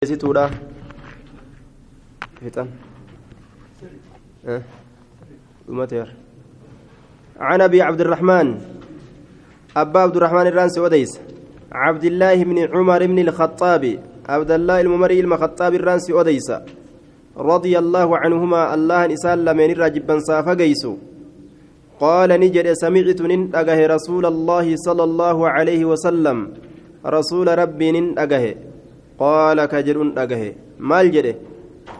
situudha fixan عن ابي عبد الرحمن ابا عبد الرحمن الرانس وديس عبد الله بن عمر بن الخطاب عبد الله الممري المخطاب الرانس وديس رضي الله عنهما الله نسال لمن راجبا صافا جيسو قال نجد سمعت نن رسول الله صلى الله عليه وسلم رسول ربي نن قال كجر أجه مال جده؟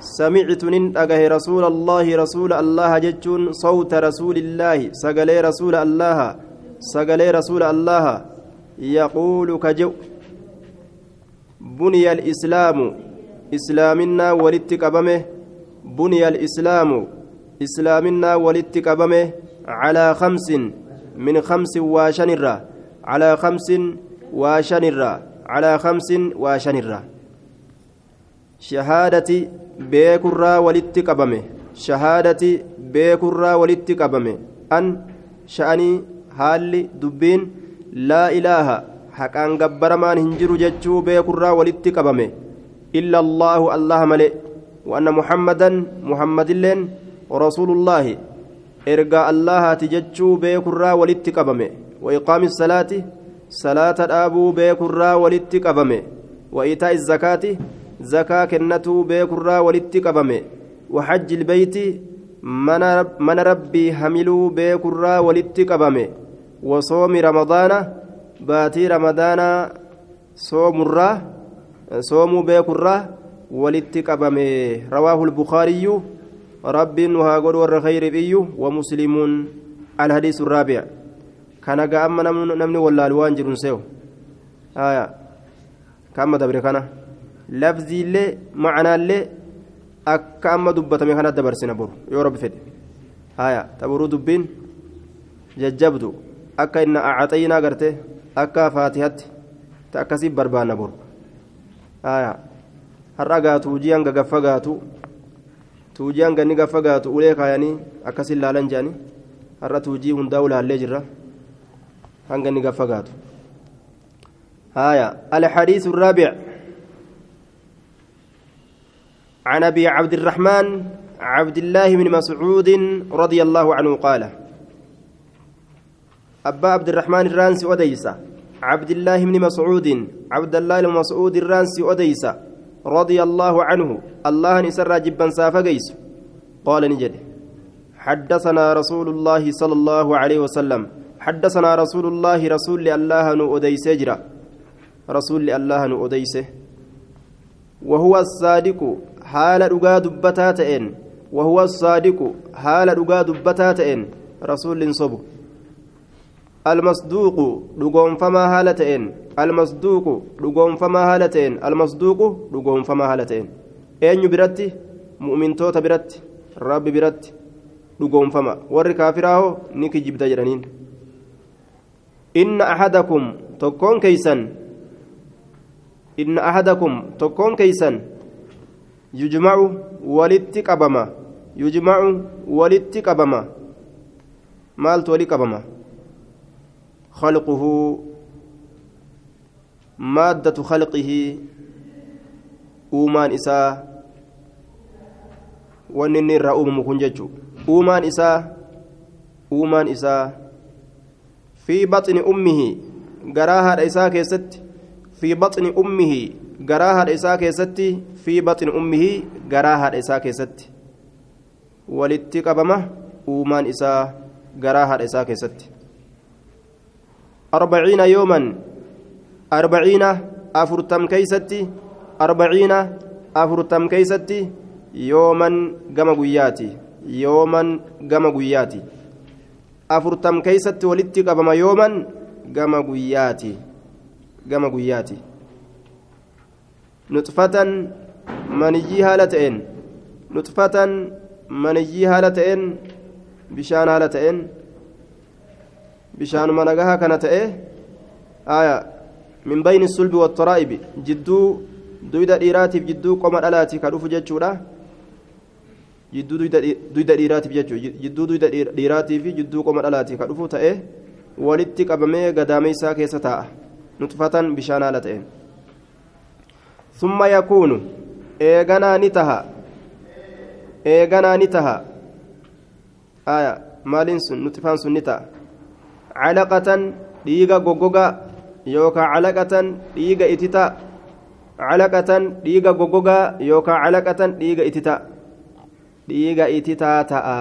سمعت نن أجه رسول الله رسول الله جتون صوت رسول الله. سجلي رسول الله سجلي رسول الله. يقول كجو. بني الإسلام. إسلامنا ولدت بني الإسلام. إسلامنا ولدت على خمس. من خمس وشنرة على خمس وشنرة على خمس وشنرة shahaadati beekurraa walitti qabame an sha'anii haalli dubbiin laa ilaaha haqaan gabbaramaan hin jiru jechuu beekurraa walitti qabame illa allaahu allaha male وأن محمدا محمد لين رسول الله إرجاء الله تججو بيكرا ولتكبمه وإقام الصلاة صلاة الأبو بيكرا ولتكبمه وإيتاء الزكاة zakaa kennatuu beekurraa walitti qabame waxajji ilbeeyti mana rabbii hamiluu beekurraa walitti qabame wasoomi ramadaana baatii ramadaanaa soomurraa soomuu beekurraa walitti qabame rawaahu lbukaariyyu rabbiin nu haa godhu warra khayriif iyyu wamuslimuun alhadiisu raabic kana ga amma namni wallaalu waan jirun seewu aya ka amma dabre kana lafziillee macanaallee akka amma dubbatame kana dabarsina boru yoo rabbi fedhe haya taburuu dubbiin jajjabdu akka inna acaxaynaa garte akka faatihatti ta akkasii barbaanna boru haya har'a gaa tuujii hanga gaffa gaatu tuujii hanga inni gaffa gaatu ulee kaayanii akkasin laalan jedhanii har'a tuujii hundaa ulaallee jirra hanga inni gaffa gaatu haya alxadiisu الرابع. عن أبي عبد الرحمن عبد الله بن مسعود رضي الله عنه قال أبا عبد الرحمن الرانسي وديسا عبد الله بن مسعود عبد الله بن مسعود الرانسي وديسا رضي الله عنه الله نسر جبا سافقيس قال نجد حدثنا رسول الله صلى الله عليه وسلم حدثنا رسول الله رسول الله نو أديس جرا رسول الله نو أديس وهو الصادق haala dhugaa dubbataa ta'een wahuwa saadiqu haala dhugaa dubbataa ta'een rasuulliin sobu almasduuqu dhugoonfamaa haala ta'een almasduuqu dhugoonfamaa haala ta'een almasduuqu dhugoonfamaa haala ta'een eenyu biratti mu'mintoota biratti rabbi biratti dhugoonfama warri kaafiraahoo ni kijibda jedhaniin inna ahadakum tokkoon keeysan inna ahadakum tokkoon keeysan yujmacu walitti qabama yujmacu walitti qabama maaltu wali qabama khalquhu maaddatu khalqihi uumaan isaa wanni inni irraa uumamu kun jechu uumaan ummihi garaa haadha isaa keessatti fi baxni ummihi garaa haadha isaa keessatti fi baxni ummihii garaa haadha isaa keessatti walitti qabama uumaan isaa garaa haadha isaa keessatti arbaciina yooman arbaciina afurtam keeysatti arbaciina afurtam keeysatti yooman gama guyyaati yooman gama guyyaati afurtam keeysatti walitti qabama yooman gama guyyaati gama guyyaati نطفة منيي هالتين نطفة منيي هالتين بشان هالتين بشان منقها كانت إيه آية من بين الصلب والترائب جدو دويدا dhiiraatiif jidduu qoma dhalaati ka dhufu jechuudha jidduu duyda dhiiraatiif jechuudha jidduu duyda dhiiraatii fi jidduu qoma dhalaati ka dhufu ta'e walitti qabamee gadaameysaa keessa taa'a nutfatan bishaan haala ta'een summa yakuunu eeganaa ni taha eeganaa ni taha aya maaliin sun nuxifaan sun ni ta'a calaqatan dhiiga goggogaa yookaan calaqatan dhiiga itita calaqatan dhiiga goggogaa yookaan calaqatan dhiiga itita dhiiga ititaa ta'a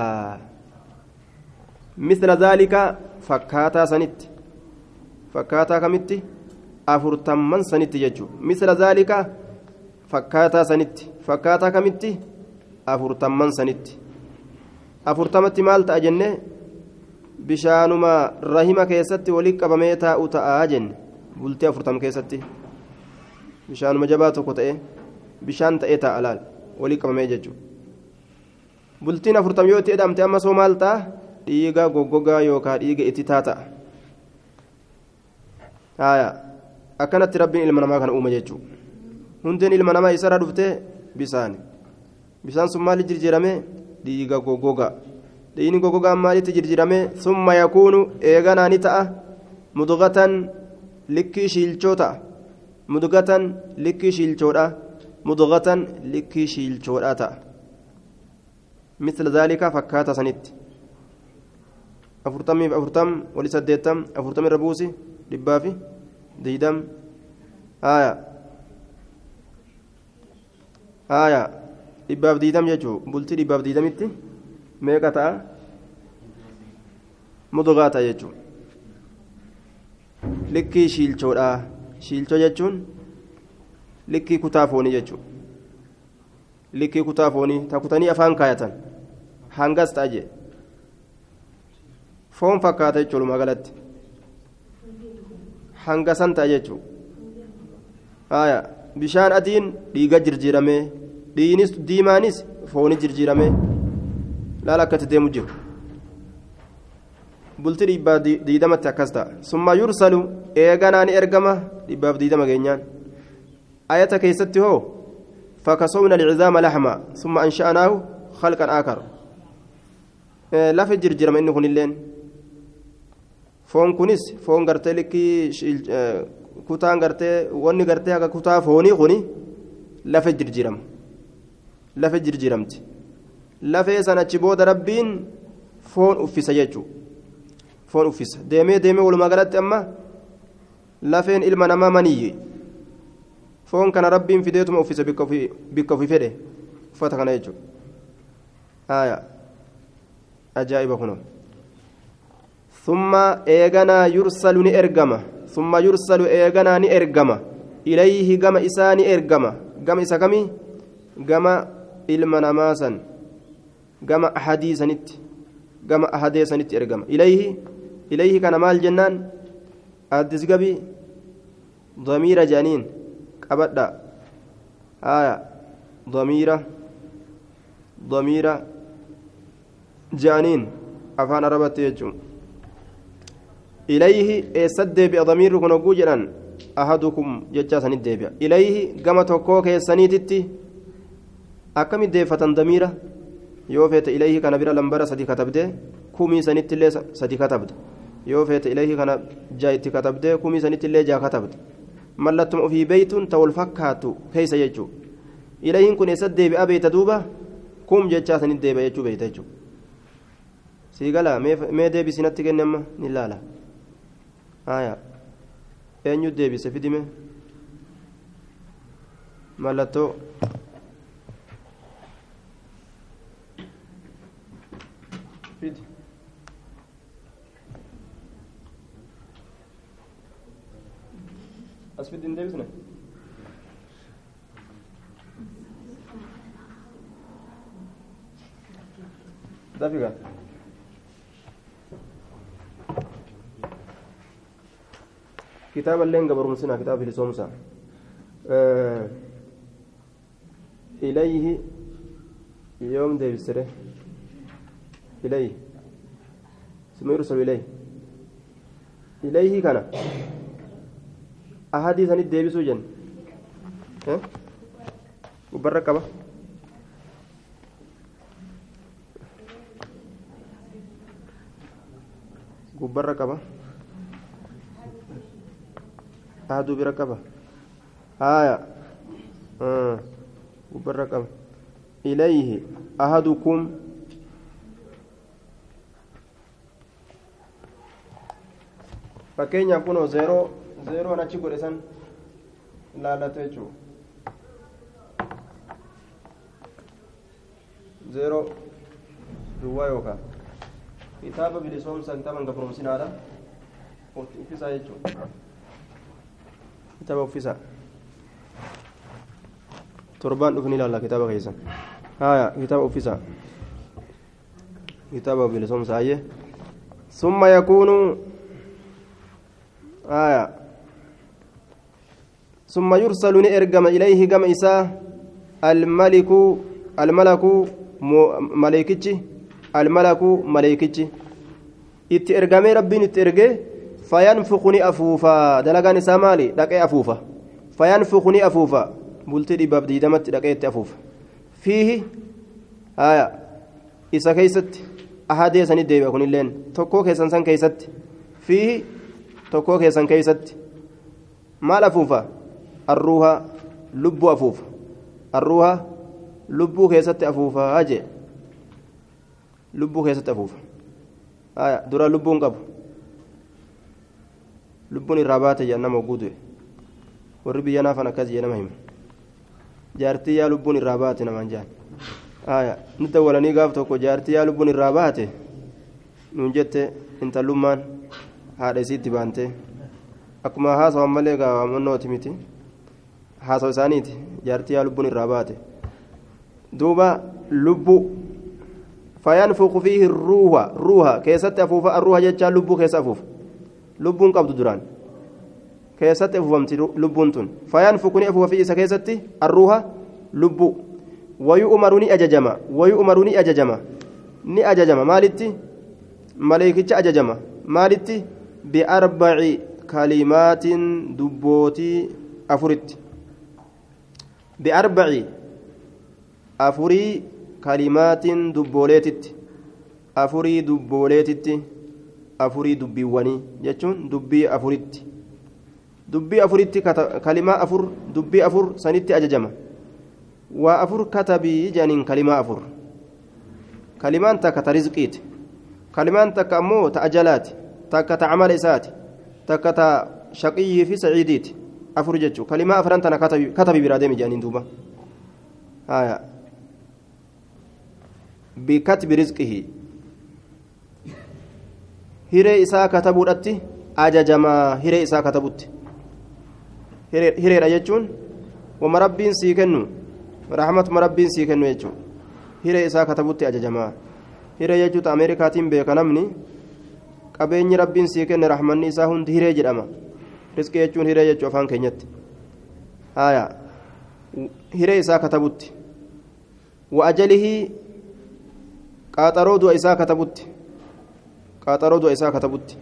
misla zaalika fakkaataa sanitti fakkaataa kamitti afurtamman sanitti jechuudha misla zaalika fakkaataa sanitti fakkaataa kamitti afurtamman sanitti afurtamatti maal ta'a jenne bishaanuma rahima keessatti walii qabamee taa'u ta'aa jenne bultii afurtam keessatti bishaanuma jabaa tokko ta'e bishaan ta'ee taa'a laal walii qabamee jechuudha bultiin afurtam yoo itti edamte amma soo maal ta'a dhiiga goggogaa yookaan dhiiga itti taata'a. akkanatti rabbiin ilma namaa kana uume jechuudha hundeen ilma namaa isarraa dhufte bisaan bisaan sun maalitti jijjiirame dhiiga goggogaa dhiigni goggogaan maalitti jijjiirame summa yakuunu eeganaa ni ta'a mudugatan likkii shiilchoo ta'a mudugatan likkii shiilchoodha mudugatan likkii shiilchoodha ta'a مثل ذلك فكات سنت أفرتم أفرتم ولسديتم أفرتم الربوسي لبافي ديدم آية آية لباف ديدم يجو بلتي لباف ديدم إتي ميقا تاء مضغاتا يجو لكي شيلتو شيلتو يجون لكي كتافوني يجو likkii kutaa foonii takutanii afaan kaayatan. Hangas ta'a jee. Foon fakkaata jechuun magaalatti hanga san ta'a jechuudha bishaan adiin dhiiga jirjiiramee dhiinis diimaanis fooni jirjiiramee laala akkatti deemu jiru. Bultii dhibbaa diidamatti akkas ta'a. Summa yursalu eeganaa ni ergama dhibbaaf diidama geenyaan. Ayata keessatti hoo فكسونا العظام لحما ثم أنشأناه خلقا آخر lafa jirjirama inni kunilleen foon kunis foon gartee likkii kutaan gartee wanni gartee akka kutaa foonii kuni lafa jirjirama lafa jirjiramti lafee san achi booda rabbiin foon uffisa jechuudha foon uffisa deemee deemee walumaa galatti amma lafeen ilma namaa maniyyi foon kana rabbiin fideetuma uffisa bikka ofii fedhe uffata kana jechuudha ajaa'iba kunoo. ثم إيغانا يرسل نئرجما ثم يرسل إيغانا نئرجما إليه جما إساني إرجما جما إسكمي جما إلما نماسا جما أحاديث نت جما أحاديث نت إرجما إليه إليه كان مال جنان أدس جبي ضمير جانين أبدا آية ضمير ضمير جانين أفان ربط يجون إليه إيسد ديبئ ضمير كن وجوجرا أحدكم ججا سنت ديبئ إليه كما توكوك سنيتتي أكم ديفة ضميرة يوفيت إليه كان بلا لمبرة سدي كتبده كومي سنت اللي سدي كتبده يوفيت إليه كان جايت كتبده كومي سنت اللي جا كتبده ملتم في بيت تول فكاتو كيس يجو إليه كن إيسد ديبئ بيت دوبة كوم ججا سنت ديبئ يجو بيت يجو سيقلا مي ديبي سنتي كنما نلالا haya eenyu deebise fidime. Mallattoo. as fidi hin deebisne dafiga كتاب اللين قبر مسنا كتاب لسومسا آه إليه يوم دي بسره إليه ثم يرسل إليه إليه كان سنة ديبسو جن ها وبرك كبا gubbarra qaba aduu bira qaba haya آه. وبرقم إليه أحدكم fakkeenyaaf kunoo zeeroo zeeroon achi godhe san laallatu jechuudha zeeroo duwwaa yookaan kitaaba bilisoomsa kitaaba gabromsinaadha uffisaa jechuudha kitaaba uffisaa torbaan dhufni ilaalla kitaaba keessan haya kitaaba uffisaa kitaaba bilisoomsa ayyee summa yakuunu آية ثم يرسل نئرجم إليه جم إساء الملك الملك ملائكتي الملك ملائكتي itti ergamee rabbiin itti erge fayanfuqni afuufa dalagaan isaa maali dhaqee afuufa fayanfuqni afuufa bultii dhibbaaf diidamatti dhaqee itti afuufa fiihi haya isa keeysatti ahadee sanii deebi'a kunilleen tokkoo keessan san keeysatti fiihi tokkoo keessan keeysatti maal afuufa afuufa arruuha lubbuu keessatti afuufa jee lubbuu keessatti afuufa dura lubbuun qabu lubbuun irraa baate jedhan nama hogguu du'e warri biyya naafan akkas jee nama hima jaartii yaa lubbuun irraa baate namaan jaan ni dawwalanii gaaf tokko jaartii yaa lubbuun irraa baate nuun jette intallummaan haadha isiitti baante akkuma haasawa isaaniiti jaartii yaa lubbuun irraa baate duuba lubbuu فينفخ فيه الروح روح كيست أفوفا الروح جتشا لبو كيس أفوف لبون قبض دران كيست أفوفمت لبون تن فينفخني أفوف فيه كيست الروح لبو ويؤمرني أججما ويؤمرني أججما ni ajajama maalitti maleekicha ajajama maalitti biarbaci kalimaatin dubbootii afuritti biarbaci afurii kalimaatiin dubbooleetitti afurii dubbooleetitti afurii dubbiiwwanii jechuun dubbii afuritti dubbii afuritti kalimaa afur dubbii afur sanitti ajajama waa afur katabii jedhaniin kalimaa afur kalimaan takka ta rizqiiti kalimaan takka ammoo ta ajalaati takka ta amala isaati takka ta shaqiyyii fi saciidiiti afur jechuun. Kalimaa afran tana katabii biraa deemi jedhaniin duuba. Haya bikatbi rizqihi hiree isaa katabuudhatti ajajamaa hiree isaa katabutti. Hireedha jechuun wama rabbiin sii kennu raaxmatuma rabbiin sii kennu jechuun hiree isaa katabutti ajajamaa. Hiree jechuuta ameerikaatiin beeka namni qabeenyi rabbiin sii kenne raaxmanni isaa hundi hiree jedhama. Riskii jechuun hiree jechuu afaan keenyatti haya hiree isaa katabutti wa ajalihii qaaxaroo du'a isaa katabutti qaaxaroo du'a isaa katabutti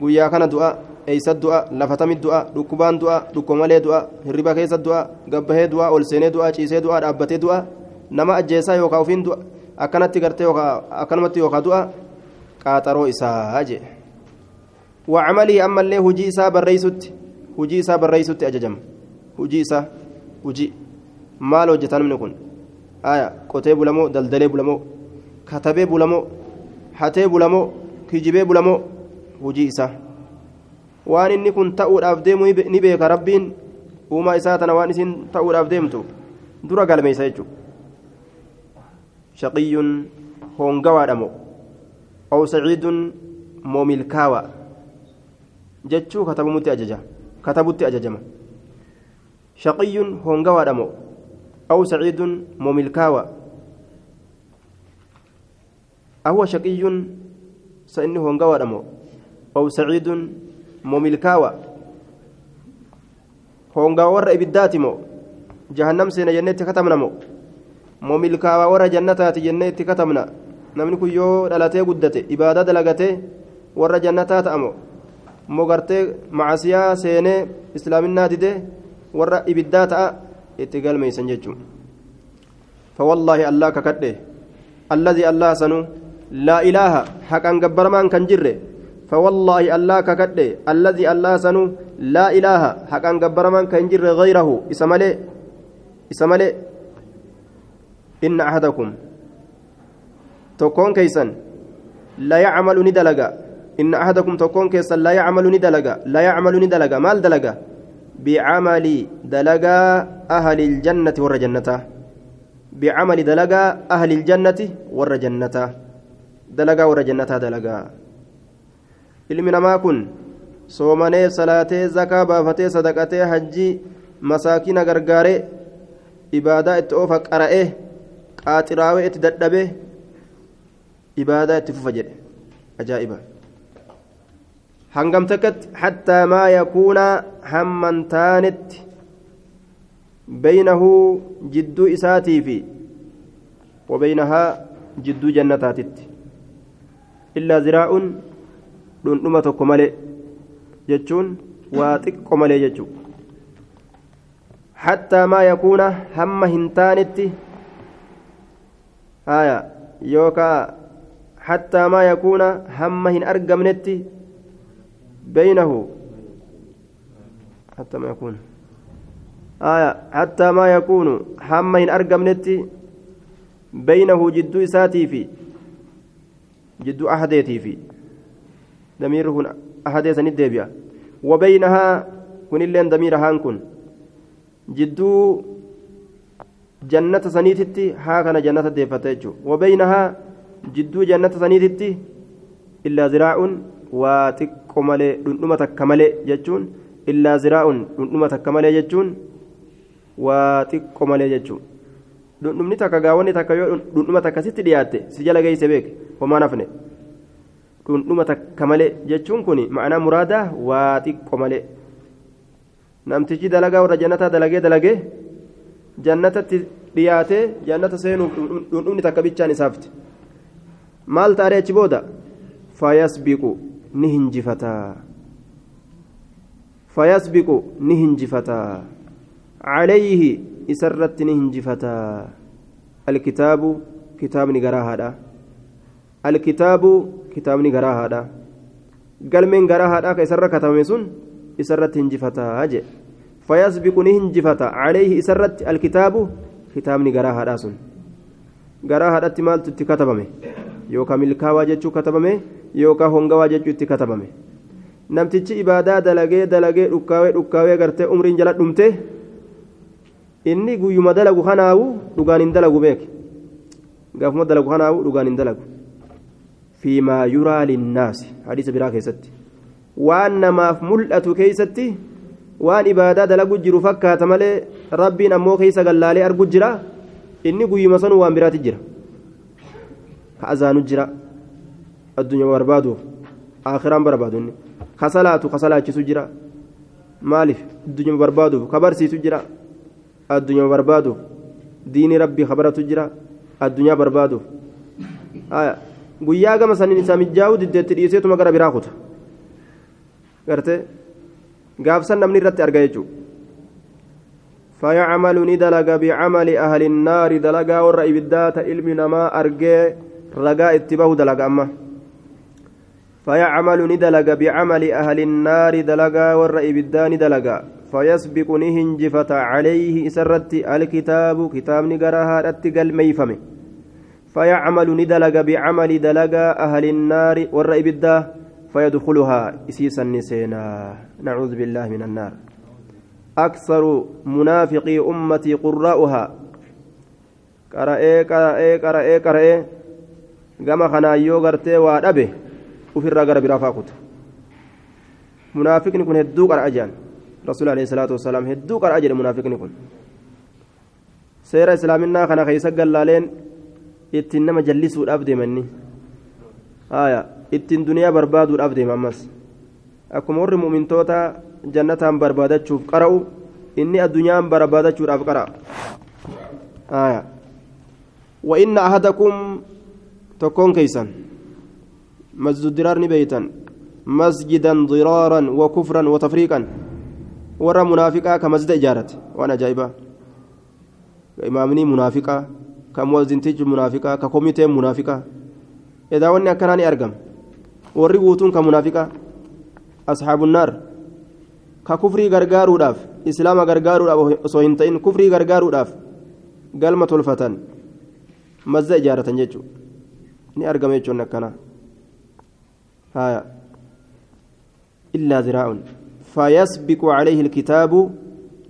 guyyaa kana du'a eeysa du'a lafatami du'a dhukkubaan du'a dhukko du'a hirriba keessa du'a gabbahee du'a ol du'a ciisee du'a dhaabbatee du'a nama ajjeesaa yookaan ofiin du'a akkanatti gartee akkanumatti yookaan du'a qaaxaroo isaa jee وعمله أما اللي هجي إسا بريسوت هجي إسا بريسوت أججم هجي إسا هجي مال وجتان من كن آية قتيب لمو دلدلي بلمو katabee bulamoo hatee bulamoo kijibee bulamoo hujii isaa waan inni kun ta'uudhaaf deemu ni beeka rabbiin uumaa isaa tana waan isin ta'uudhaaf deemtu dura galmeessa jechuudha shaqiyyuun hoongawaadhamo aw saciidun moomilkaawa jechuu katabamutti ajaja katabutti ajajama shaqiyyuun hoongawaadhamo aw saciidun moomilkaawa أهو شقي سإني هونغاوا دمو أو سعيد مملكاوا هونغاوا ور إبداتي مو جهنم سينا جنة كتمنا مو مملكاوا ور جنتات جنة كتمنا namni kun yoo dhalatee guddate ibaadaa dalagatee warra jannataa ta'amo immoo gartee macasiyaa seenee islaaminaa didee warra ibiddaa ta'a itti galmeeysan jechuun fawallaahi allaa kakadhe alladii sanuu لا إله حقا جبر من كان جره فوالله الله ككده الذي الله سنو لا إله حقا جبر من كان جره غيره اسمله isa malee inna ahadakum tokkoon keeysan la yacmalu ni dalaga tokkoon keessan la yacmalu ni dalaga la yacmalu ni dalaga maal dalaga bicamali dalagaa ahli iljannati warra jannataa bicamali dalagaa ahli iljannati warra jannataa dalagaa warra jannataa dalagaa ilmi namaa kun soomanee salaatee zakaa baafatee sadaqatee hajjii masaakina gargaaree ibaadaa itti oofa qara'ee qaaxiraawee itti dadhabee ibaadaa itti fufa jedhe ajaa'iba maa yakuuna hamman taanetti beynahu jidduu isaatii fi wabeynahaa jidduu jannataatitti illaa ziraa'uun dhundhuma tokko malee jechuun waa xiqqo malee jechuudha hattaa maa yakuuna hamma hin taanetti haya yookaa hattaa maa yakuuna hamma hin argamnetti hattaa maa yakuuna haya hattaa maa yakuunu hamma hin argamnetti beynahu jidduu isaatii fi jidduu ahadeetii fi damiirri kun ahadee sanit deebi'a وبينها كن اللين ضمير هان كن جدو جنة سنيتتي هاكنا جنة ديفتيجو وبينها جدو جنة سنيتتي إلا زراع واتق مالي دندومة كمالي جتون إلا زراع دندومة كمالي جتون واتق مالي جتون dhundhumni takka gaawwanni takka yoo dhundhuma takka sitti dhiyaatte si jala geeyse beek homaa nafne dhundhuma takka malee jechuun kun ma'anaa muraadaa waa xiqqo malee namtichi dalagaa warra jannataa dalagee dalagee jannatatti dhiyaatee jannata seenuuf dhundhumni takka bichaan isaafti maal taaree achi booda fayasbiqu ni hinjifataa fayasbiqu ni hinjifataa calayhi isarratti ni hinjifataa alkitaabu kitaabni garaa haadha alkitaabu kitaabni garaa haadha galmeen garaa haadhaa ka isarra katabame sun isarratti hinjifataa jee fayasbiqu ni hinjifata calayhi isarratti alkitaabu kitaabni garaa haadhaa sun garaa haadhatti maaltu itti katabame yookaan milkaawaa jechuu katabame yookaan hongawaa jechuu itti katabame. Namtichi ibaadaa dalagee dalagee dhukkaawee dhukkaawee gartee umriin jala dhumte inni guyyuma dalagu kanaawu dhugaan hin dalagu beeke. Gaafuma dalagu kanaawu dhugaan hin dalagu. Fiimaa yuraa linnaasi hadiisa biraa keessatti. Waan namaaf mul'atu keessatti waan ibaadaa dalagu jiru fakkaata malee rabbiin ammoo keessa gallaalee argu jira. Inni guyyuma sanuu waan biraati jira. Ka azaanu jira addunyaa barbaaduuf akhiraan barbaadu inni ka salaatu ka salaachisu jira maaliif addunyaa barbaaduuf ka barsiisu jira addunyaa barbaaduuf diinii rabbii kabaratu jira addunyaa barbaaduuf guyyaa gama saniin isaa mijaa'uu diddeetti dhiiseetuma gara biraa kuta gartee gaafsan namni irratti arga jechuudha فيعمل ندلق بعمل أهل النار دلقا ور إبدات علم نما أرجي رجاء اتباه دلق أما فيعمل ندلق بعمل أهل النار دلقا ور إبدان دلقا فيسبق نهنجفة عليه سرت الكتاب كتاب نقرها أتقل ميفمه فيعمل ندلق بعمل دلقا أهل النار ور إبدا فيدخلها إسيسا نسينا نعوذ بالله من النار. أكثر منافقي أمتي قراؤها. قرأي قرأي قرأي قرأي كما خنا يو غرتي وادبه وفي الرغر برافاقت منافق نكون هدو قرأ جان رسول عليه الصلاة والسلام هدو قرأ جان منافق نكون سير إسلامنا خنا خيسا قلالين ittiin nama jallisuudhaaf deemanni haya ittiin duniyaa barbaaduudhaaf deema ammas akkuma warri mu'mintoota jannataan barbaadachuuf qara'u inni addunyaan barbaadachuudhaaf qara'a haya wa inna ahadakum tokkoon keeysan wa tafriiqan warra munaafiqaa ka masjida ijaarate waan ajaa'ibaa imaamnii munaafiqaa ka muwazintichi munaafiqaa ka komiteen munaafiqaa edaa wanni akkanaa ni argama warri guutuun ka munaafiqaa asxaabunnaar ka kufrii gargaaruudhaaf islaama gargaaruudhaaf osoo hin ta'in kufrii gargaaruudhaaf galma tolfatan mazza ijaaratan jechuudha ni argama jechuun akkana calayhi ilkitaabu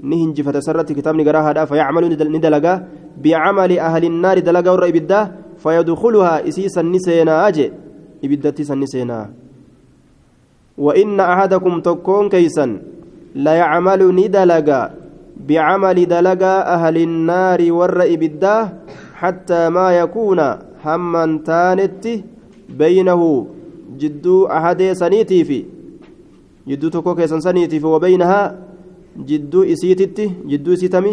ni hinjifata sarratti kitaabni garaa haadhaa fayacmalu ni dalagaa bicamali ahli innaari dalagaa warra ibiddaa fayadkuluhaa isii sanni seenaa jee ibiddatti sanni seenaa وإن أحدكم تكون كيسا لا يعمل ندلقا بعمل دلقا أهل النار ور إبدا حتى ما يكون هما تانت بينه سنيتي في جدو تكو كيسا سنيتي في وبينها جدو إسيتتي جدو إسيتمي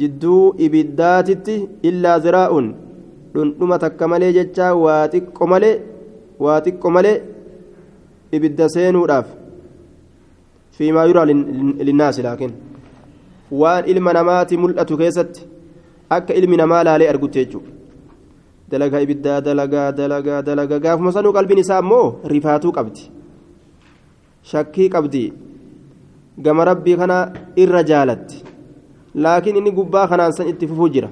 جدو إبداتتي إلا زراء dhundhuma takka malee jecha waa xiqqo malee waa xiqqo malee ibidda seenuudhaaf fiimaa yuraa linnaasi laakiin waan ilma namaati mul'atu keessatti akka ilmi namaa laalee argutti jechuudha dalagaa ibiddaa dalagaa dalagaa dalagaa gaafuma sanuu qalbiin isaa ammoo rifaatuu qabdi shakkii qabdi gama rabbii kana irra jaalatti laakiin inni gubbaa kanaan san itti fufuu jira.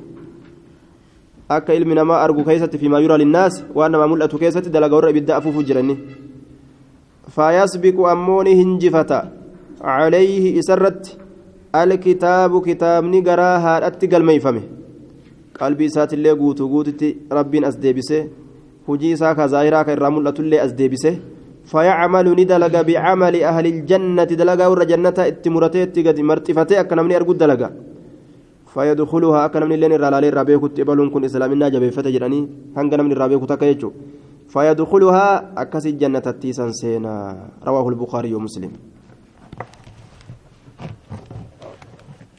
akka ilmi namaa argu keessatti fi maayura linnaas waan nama mul'atu keessatti dalagaa warra ibidda afuufuu jirani faayasbiqu ammoo ni hinjifata calayhi isarratti alkitaabu kitaabni garaa haadhatti galmeeyfame qalbii isaatillee guutuu guututti rabbiin as deebise hujii isaa ka zaahiraa ka irraa mul'atullee as deebise فيعمل ندلق بعمل أهل الجنة دلقا ور جنة اتمرتي قد مرتفتي أكنمني أرقد دلقا فيدخلها أكن من اللين الرالالي الرابيك تبلون كن إسلامنا جبيفة جراني هنغنا من الرابيك تكيجو فيدخلها أكس الجنة التيسان سينا رواه البخاري ومسلم